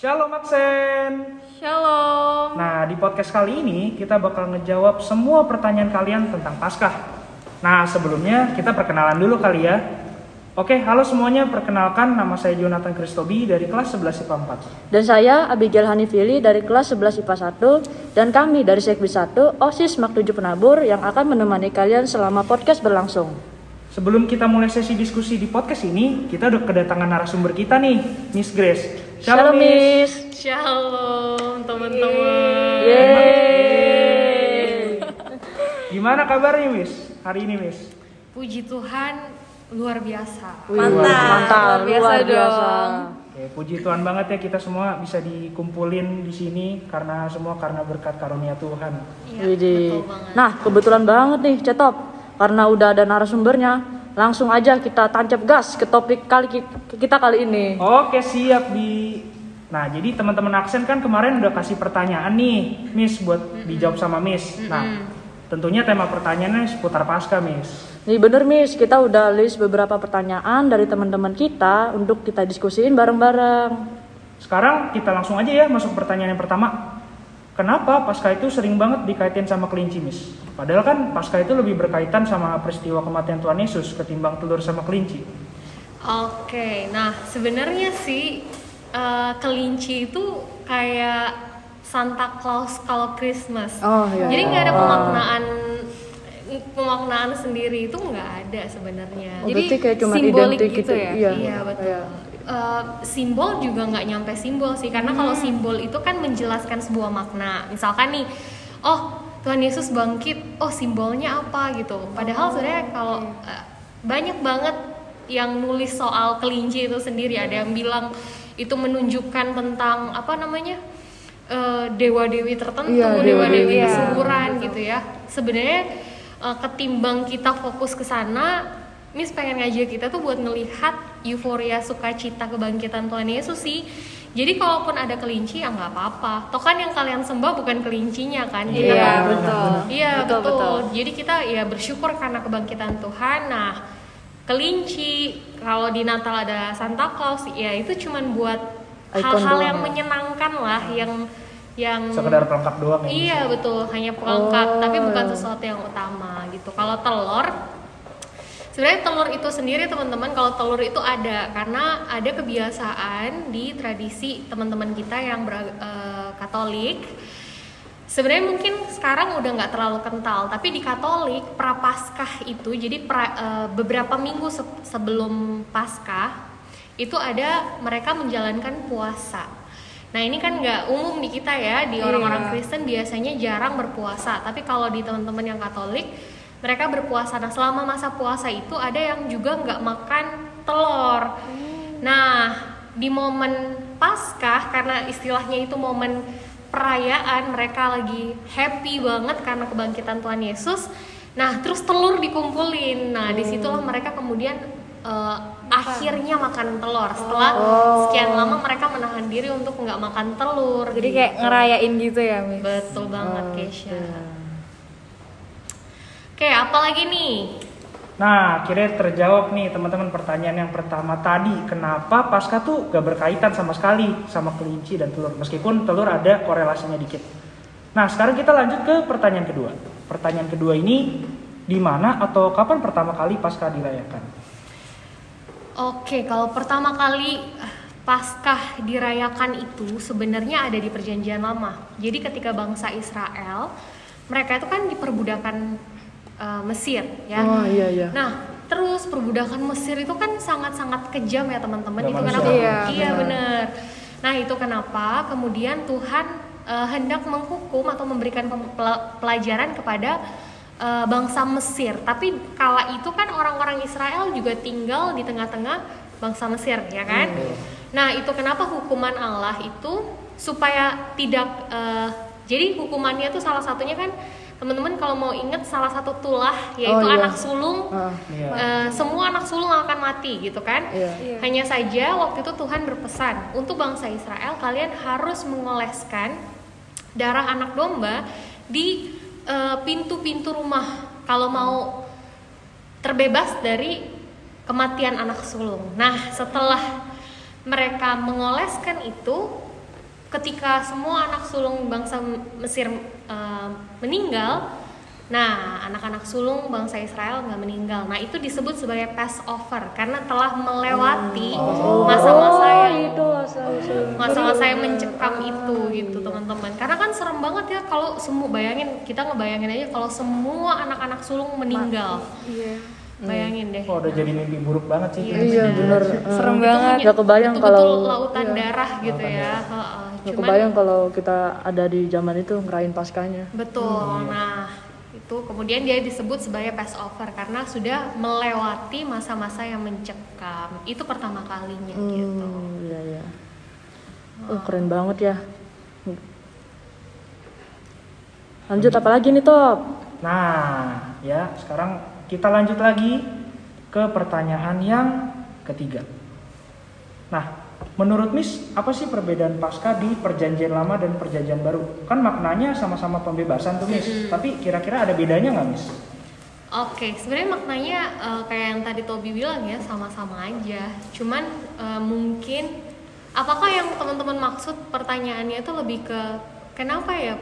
Shalom Aksen. Shalom. Nah, di podcast kali ini kita bakal ngejawab semua pertanyaan kalian tentang Paskah. Nah, sebelumnya kita perkenalan dulu kali ya. Oke, halo semuanya. Perkenalkan nama saya Jonathan Kristobi dari kelas 11 IPA 4. Dan saya Abigail Hanifili dari kelas 11 IPA 1 dan kami dari Sekbi 1 OSIS Mak 7 Penabur yang akan menemani kalian selama podcast berlangsung. Sebelum kita mulai sesi diskusi di podcast ini, kita udah kedatangan narasumber kita nih, Miss Grace. Shalom, Miss. Shalom teman-teman. Yeay. Gimana kabarnya, Miss? Hari ini, Miss? Puji Tuhan luar biasa. Wih, Mantap, mantap, luar biasa luar biasa. dong. Oke, puji Tuhan banget ya kita semua bisa dikumpulin di sini karena semua karena berkat karunia Tuhan. Iya, betul banget. Nah, kebetulan banget nih, Cetop. Karena udah ada narasumbernya, langsung aja kita tancap gas ke topik kali kita kali ini. Oke, siap di Nah, jadi teman-teman Aksen kan kemarin udah kasih pertanyaan nih, Miss buat dijawab sama Miss. Nah, tentunya tema pertanyaannya seputar Pasca, Miss. Nih bener Miss, kita udah list beberapa pertanyaan dari teman-teman kita untuk kita diskusiin bareng-bareng. Sekarang kita langsung aja ya masuk pertanyaan yang pertama. Kenapa Pasca itu sering banget dikaitin sama kelinci, Miss? Padahal kan Pasca itu lebih berkaitan sama peristiwa kematian Tuhan Yesus ketimbang telur sama kelinci. Oke, nah sebenarnya sih eh, kelinci itu kayak Santa Claus kalau Christmas. Oh, iya. Jadi nggak ada pemaknaan pemaknaan sendiri itu nggak ada sebenarnya. Oh, Jadi kayak cuma simbolik identik gitu gitu ya? Iya. Iya betul. Iya. Eh, simbol juga nggak nyampe simbol sih karena kalau Hmm. simbol itu kan menjelaskan sebuah makna. Misalkan nih, oh Tuhan Yesus bangkit, oh simbolnya apa gitu. Padahal sebenarnya kalau eh, banyak banget yang nulis soal kelinci itu sendiri. Ada yang bilang itu menunjukkan tentang apa namanya eh, dewa-dewi tertentu, Iya, dewa-dewi dewa-dewi, kesuburan gitu ya. Sebenarnya eh, ketimbang kita fokus ke sana, Miss pengen ngajak kita tuh buat ngelihat euforia sukacita kebangkitan Tuhan Yesus sih. Jadi kalaupun ada kelinci ya nggak apa-apa. Toh kan yang kalian sembah bukan kelincinya kan? Iya, kan- betul. Iya betul, Betul, betul. Jadi kita ya bersyukur karena kebangkitan Tuhan. Nah kelinci kalau di Natal ada Santa Claus ya itu cuman buat hal-hal yang ya? menyenangkan lah, yang yang Sekedar pelengkap doang ya. Iya betul, hanya pelengkap, Oh, tapi bukan iya. sesuatu yang utama gitu. Kalau telur, sebenarnya telur itu sendiri teman-teman, kalau telur itu ada karena ada kebiasaan di tradisi teman-teman kita yang ber, eh, Katolik. Sebenarnya mungkin sekarang udah nggak terlalu kental, tapi di Katolik prapaskah itu, jadi pra- eh, beberapa minggu se- sebelum Paskah itu ada mereka menjalankan puasa. Nah ini kan nggak umum di kita ya, di orang-orang Iya. Kristen biasanya jarang berpuasa, tapi kalau di teman-teman yang Katolik mereka berpuasa. Nah selama masa puasa itu ada yang juga nggak makan telur. Nah di momen Paskah karena istilahnya itu momen perayaan mereka lagi happy banget karena kebangkitan Tuhan Yesus. Nah terus telur dikumpulin. Nah di situlah mereka kemudian eh, akhirnya makan telur setelah sekian lama mereka menahan diri untuk nggak makan telur. Jadi kayak gitu. ngerayain gitu ya, Miss. Betul banget Keisha. Oke, apa lagi nih? Nah, akhirnya terjawab nih teman-teman pertanyaan yang pertama tadi. Kenapa Pasca tuh gak berkaitan sama sekali sama kelinci dan telur? Meskipun telur ada korelasinya dikit. Nah, sekarang kita lanjut ke pertanyaan kedua. Pertanyaan kedua ini, di mana atau kapan pertama kali Pasca dirayakan? Oke, kalau pertama kali eh, Paskah dirayakan itu sebenarnya ada di Perjanjian Lama. Jadi ketika bangsa Israel, mereka itu kan diperbudakan eh, Mesir, ya. Oh iya iya. Nah, terus perbudakan Mesir itu kan sangat-sangat kejam ya teman-teman. Itu kenapa? Iya, iya benar. Nah, itu kenapa kemudian Tuhan eh, hendak menghukum atau memberikan pelajaran kepada eh, bangsa Mesir. Tapi kala itu kan orang-orang Israel juga tinggal di tengah-tengah bangsa Mesir, ya kan? Nah, itu kenapa hukuman Allah itu supaya tidak eh, jadi hukumannya tuh salah satunya kan teman-teman kalau mau ingat salah satu tulah yaitu iya. anak sulung Ah, Iya. Eh, semua anak sulung akan mati gitu kan Iya. hanya saja waktu itu Tuhan berpesan untuk bangsa Israel kalian harus mengoleskan darah anak domba di eh, pintu-pintu rumah kalau mau terbebas dari kematian anak sulung. Nah, setelah mereka mengoleskan itu, ketika semua anak sulung bangsa Mesir uh, meninggal, Nah, anak-anak sulung bangsa Israel nggak meninggal. Nah, itu disebut sebagai Passover karena telah melewati Oh, masa-masa yang itu masa-masa yang mencekam itu gitu teman-teman karena kan serem banget ya kalau semua bayangin kita ngebayangin aja kalau semua anak-anak sulung meninggal Iya. Bayangin deh Oh, udah jadi mimpi buruk banget sih. Iya bener. Serem Eh, banget. Gak kebayang betul-betul kalau lautan iya. darah gitu ya Heeh. Gak Cuman- kebayang kalau kita ada di zaman itu ngerain paskanya. betul nah itu kemudian dia disebut sebagai Passover karena sudah melewati masa-masa yang mencekam itu pertama kalinya gitu Hmm, iya iya. Oh, keren banget ya. Lanjut apa lagi nih, Top? Nah, ya sekarang kita lanjut lagi ke pertanyaan yang ketiga. Nah, menurut Miss, apa sih perbedaan pasca di perjanjian lama dan perjanjian baru? Kan maknanya sama-sama pembebasan tuh Miss, tapi kira-kira ada bedanya nggak Miss? Oke, sebenarnya maknanya eh, kayak yang tadi Tobi bilang ya sama-sama aja. Cuman eh, mungkin apakah yang teman-teman maksud pertanyaannya itu lebih ke kenapa ya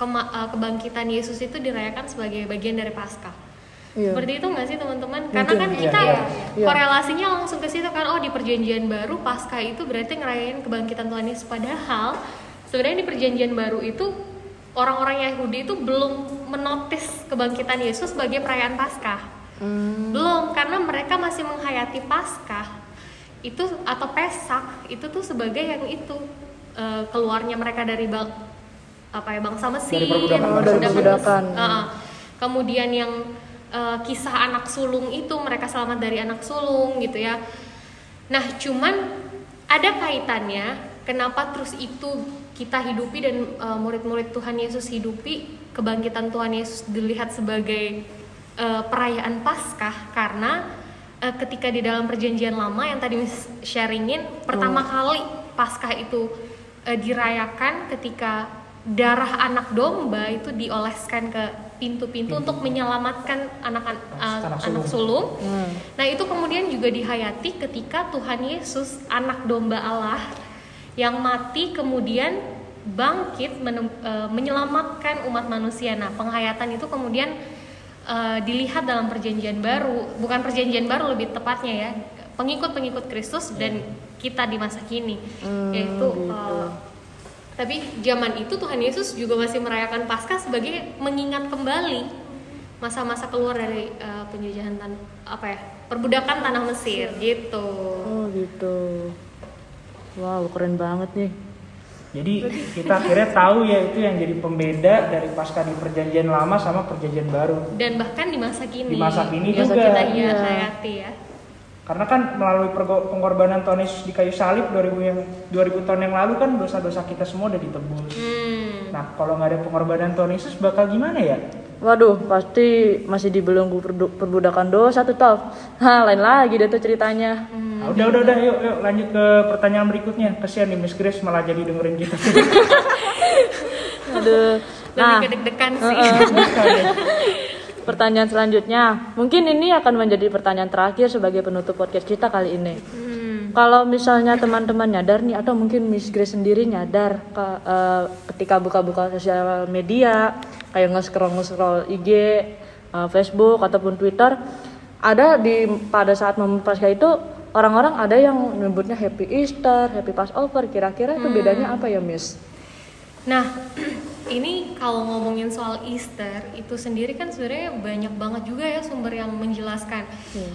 kema- eh, kebangkitan Yesus itu dirayakan sebagai bagian dari Paskah? Iya. Seperti itu nggak sih teman-teman? Karena kan iya, kita iya, iya. korelasinya langsung ke situ kan. Oh di perjanjian baru Paskah itu berarti ngerayain kebangkitan Tuhan Yesus. Padahal sebenarnya di perjanjian baru itu orang-orang Yahudi itu belum menotis kebangkitan Yesus sebagai perayaan Paskah. Hmm, Belum, karena mereka masih menghayati Paskah itu atau Pesak itu tuh sebagai yang itu eh, keluarnya mereka dari bang, apa ya bangsa Mesir, Dari perbudakan. Dari perbudakan. Mes- Heeh. kemudian yang eh, kisah anak sulung itu mereka selamat dari anak sulung gitu ya. Nah, cuman ada kaitannya kenapa terus itu kita hidupi dan eh, murid-murid Tuhan Yesus hidupi kebangkitan Tuhan Yesus dilihat sebagai eh, perayaan Paskah karena eh, ketika di dalam perjanjian lama yang tadi sharingin pertama kali Paskah itu eh, dirayakan ketika darah anak domba itu dioleskan ke pintu-pintu untuk menyelamatkan anak-anak Anak anak sulung. sulung. Hmm. Nah, itu kemudian juga dihayati ketika Tuhan Yesus, anak domba Allah yang mati kemudian bangkit menem- eh, menyelamatkan umat manusia. Nah, penghayatan itu kemudian eh, dilihat dalam perjanjian baru, bukan perjanjian baru lebih tepatnya ya, pengikut-pengikut Kristus dan kita di masa kini, Hmm, yaitu gitu. eh, tapi zaman itu Tuhan Yesus juga masih merayakan Paskah sebagai mengingat kembali masa-masa keluar dari eh, penjajahan tan apa ya perbudakan tanah Mesir gitu. Oh gitu. Wow, keren banget nih. Jadi kita akhirnya tahu ya itu yang jadi pembeda dari pasca di perjanjian lama sama perjanjian baru. Dan bahkan di masa kini. Di masa kini juga. kita iya, Iya. hayati ya. Karena kan melalui pengorbanan Tuhan Yesus di kayu salib 2000 yang 2000 tahun yang lalu kan dosa-dosa kita semua udah ditebus. Hmm. Nah, kalau nggak ada pengorbanan Tuhan Yesus bakal gimana ya? Waduh, pasti masih dibelenggu perbudakan dosa tuh, Top. Hah, lain lagi deh tuh ceritanya. Nah, udah udah udah yuk yuk lanjut ke pertanyaan berikutnya. Kesian nih Miss Grace malah jadi dengerin kita. Aduh. Lebih Nah, kedek-dekan sih. pertanyaan selanjutnya. Mungkin ini akan menjadi pertanyaan terakhir sebagai penutup podcast kita kali ini. Hmm. Kalau misalnya teman-teman nyadar nih atau mungkin Miss Grace sendiri nyadar ke- eh, ketika buka-buka sosial media kayak nge-scroll nge-scroll IG, eh, Facebook ataupun Twitter ada di pada saat momen Paskah itu orang-orang ada yang menyebutnya Happy Easter, Happy Passover. Kira-kira itu bedanya apa ya, Miss? Nah, ini kalau ngomongin soal Easter itu sendiri kan sebenarnya banyak banget juga ya sumber yang menjelaskan.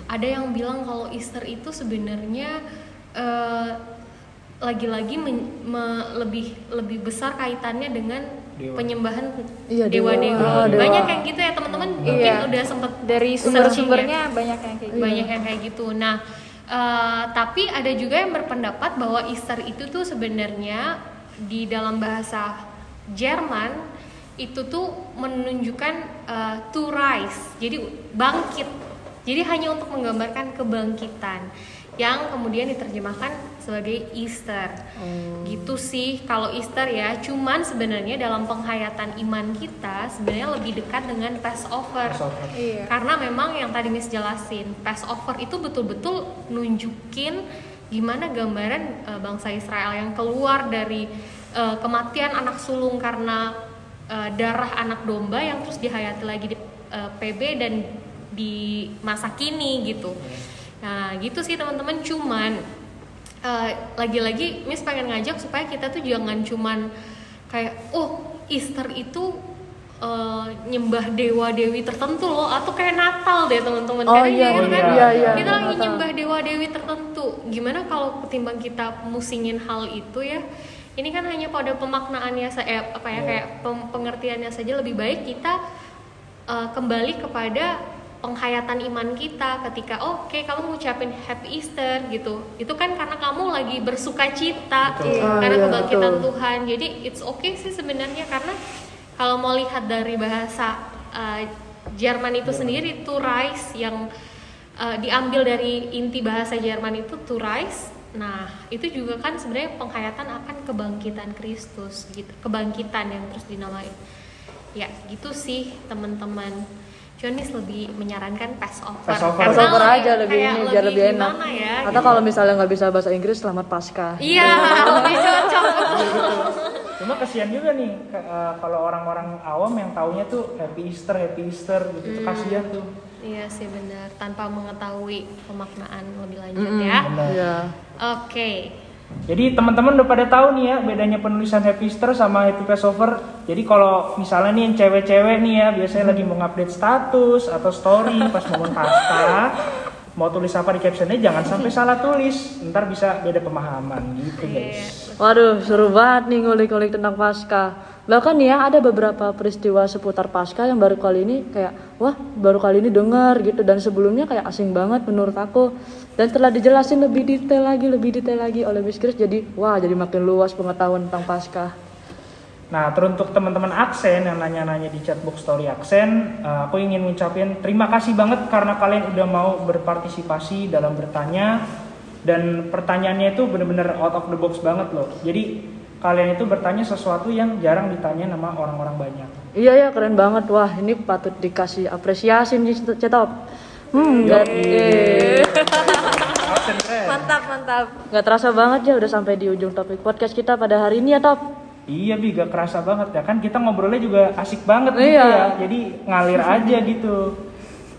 Ada yang bilang kalau Easter itu sebenarnya eh, lagi-lagi men- me- lebih lebih besar kaitannya dengan Dewa. penyembahan Iya, dewa. dewa-dewa. Ah, dewa. Banyak yang gitu ya teman-teman mungkin Iya. udah sempet Dari searching ya. sumber-sumbernya banyak yang kayak gitu. banyak yang kayak gitu. Nah, eh, tapi ada juga yang berpendapat bahwa Easter itu tuh sebenarnya di dalam bahasa Jerman itu tuh menunjukkan eh, to rise, jadi bangkit. Jadi hanya untuk menggambarkan kebangkitan. yang kemudian diterjemahkan sebagai Easter. Gitu sih kalau Easter ya. Cuman sebenarnya dalam penghayatan iman kita sebenarnya lebih dekat dengan Passover. Passover. Iya. Karena memang yang tadi Miss jelasin, Passover itu betul-betul nunjukin gimana gambaran eh, bangsa Israel yang keluar dari eh, kematian anak sulung karena eh, darah anak domba yang terus dihayati lagi di eh, PB dan di masa kini gitu. Nah, gitu sih teman-teman cuman eh, lagi-lagi Miss pengen ngajak supaya kita tuh jangan cuman kayak oh Easter itu eh, nyembah dewa dewi tertentu loh atau kayak Natal deh teman-teman Oh karena iya, kan iya, iya, iya, kita lagi Natal. nyembah dewa dewi tertentu gimana kalau ketimbang kita musingin hal itu ya ini kan hanya pada pemaknaannya saya eh, apa ya Iya. kayak pem- pengertiannya saja lebih baik kita eh, kembali kepada penghayatan iman kita ketika oh, oke kamu ngucapin happy Easter gitu itu kan karena kamu lagi bersuka cita Betul. Ah, karena iya, kebangkitan betul. Tuhan jadi it's okay sih sebenarnya karena kalau mau lihat dari bahasa uh, Jerman itu sendiri to rise yang uh, diambil dari inti bahasa Jerman itu to rise. Nah itu juga kan sebenarnya penghayatan akan kebangkitan Kristus gitu kebangkitan yang terus dinamai ya gitu sih teman-teman. Jonis lebih menyarankan Passover. Passover. Karena Passover kayak- aja lebih ini biar lebih enak. ya Atau kalau misalnya nggak bisa bahasa Inggris, selamat Paskah. iya lebih cocok Cuma kasihan juga nih ke- eh, kalau orang-orang awam yang taunya tuh happy Easter, happy Easter gitu. Tuh kasihan tuh. Iya sih benar, tanpa mengetahui pemaknaan lebih lanjut Mm-mm. ya. Benar. Iya. Oke. Jadi teman-teman udah pada tahu nih ya bedanya penulisan Happy Easter sama Happy Passover. Jadi kalau misalnya nih yang cewek-cewek nih ya biasanya lagi mau update status atau story pas momen Pasca, mau tulis apa di captionnya jangan sampai salah tulis, ntar bisa beda pemahaman gitu guys. Waduh, seru banget nih ngulik-ngulik tentang Paskah. Bahkan ya ada beberapa peristiwa seputar Paskah yang baru kali ini kayak wah baru kali ini dengar gitu dan sebelumnya kayak asing banget menurut aku. Dan setelah dijelasin lebih detail lagi, lebih detail lagi oleh Miss Chris jadi wah jadi makin luas pengetahuan tentang Paskah. Nah, teruntuk teman-teman aksen yang nanya-nanya di chatbox story aksen, eh, aku ingin ngucapin terima kasih banget karena kalian udah mau berpartisipasi dalam bertanya dan pertanyaannya itu bener-bener out of the box banget loh. Jadi kalian itu bertanya sesuatu yang jarang ditanya sama orang-orang banyak. Iya ya keren banget wah ini patut dikasih apresiasi nih Cetop. Hmm, keren. Mantap, mantap. nggak terasa banget ya udah sampai di ujung topik podcast kita pada hari ini ya Top. Iya bi, gak kerasa banget ya kan kita ngobrolnya juga asik banget gitu Iya. ya. Jadi ngalir aja gitu.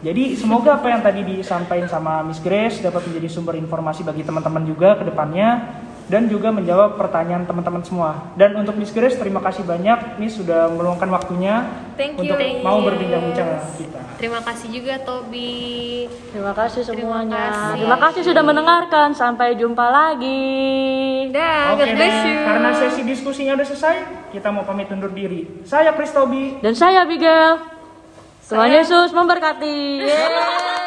Jadi semoga apa yang tadi disampaikan sama Miss Grace dapat menjadi sumber informasi bagi teman-teman juga ke depannya dan juga menjawab pertanyaan teman-teman semua. Dan untuk Miss Grace terima kasih banyak Miss sudah meluangkan waktunya Thank untuk you. mau berbincang-bincang dengan kita. Terima kasih juga Tobi. Terima kasih semuanya. kasih. Terima kasih sudah mendengarkan. Sampai jumpa lagi. Dah, Oke, God bless nah, you. karena sesi diskusinya udah selesai, kita mau pamit undur diri. Saya Chris Tobi. Dan saya Abigail. Tuhan Yesus memberkati. Yeay.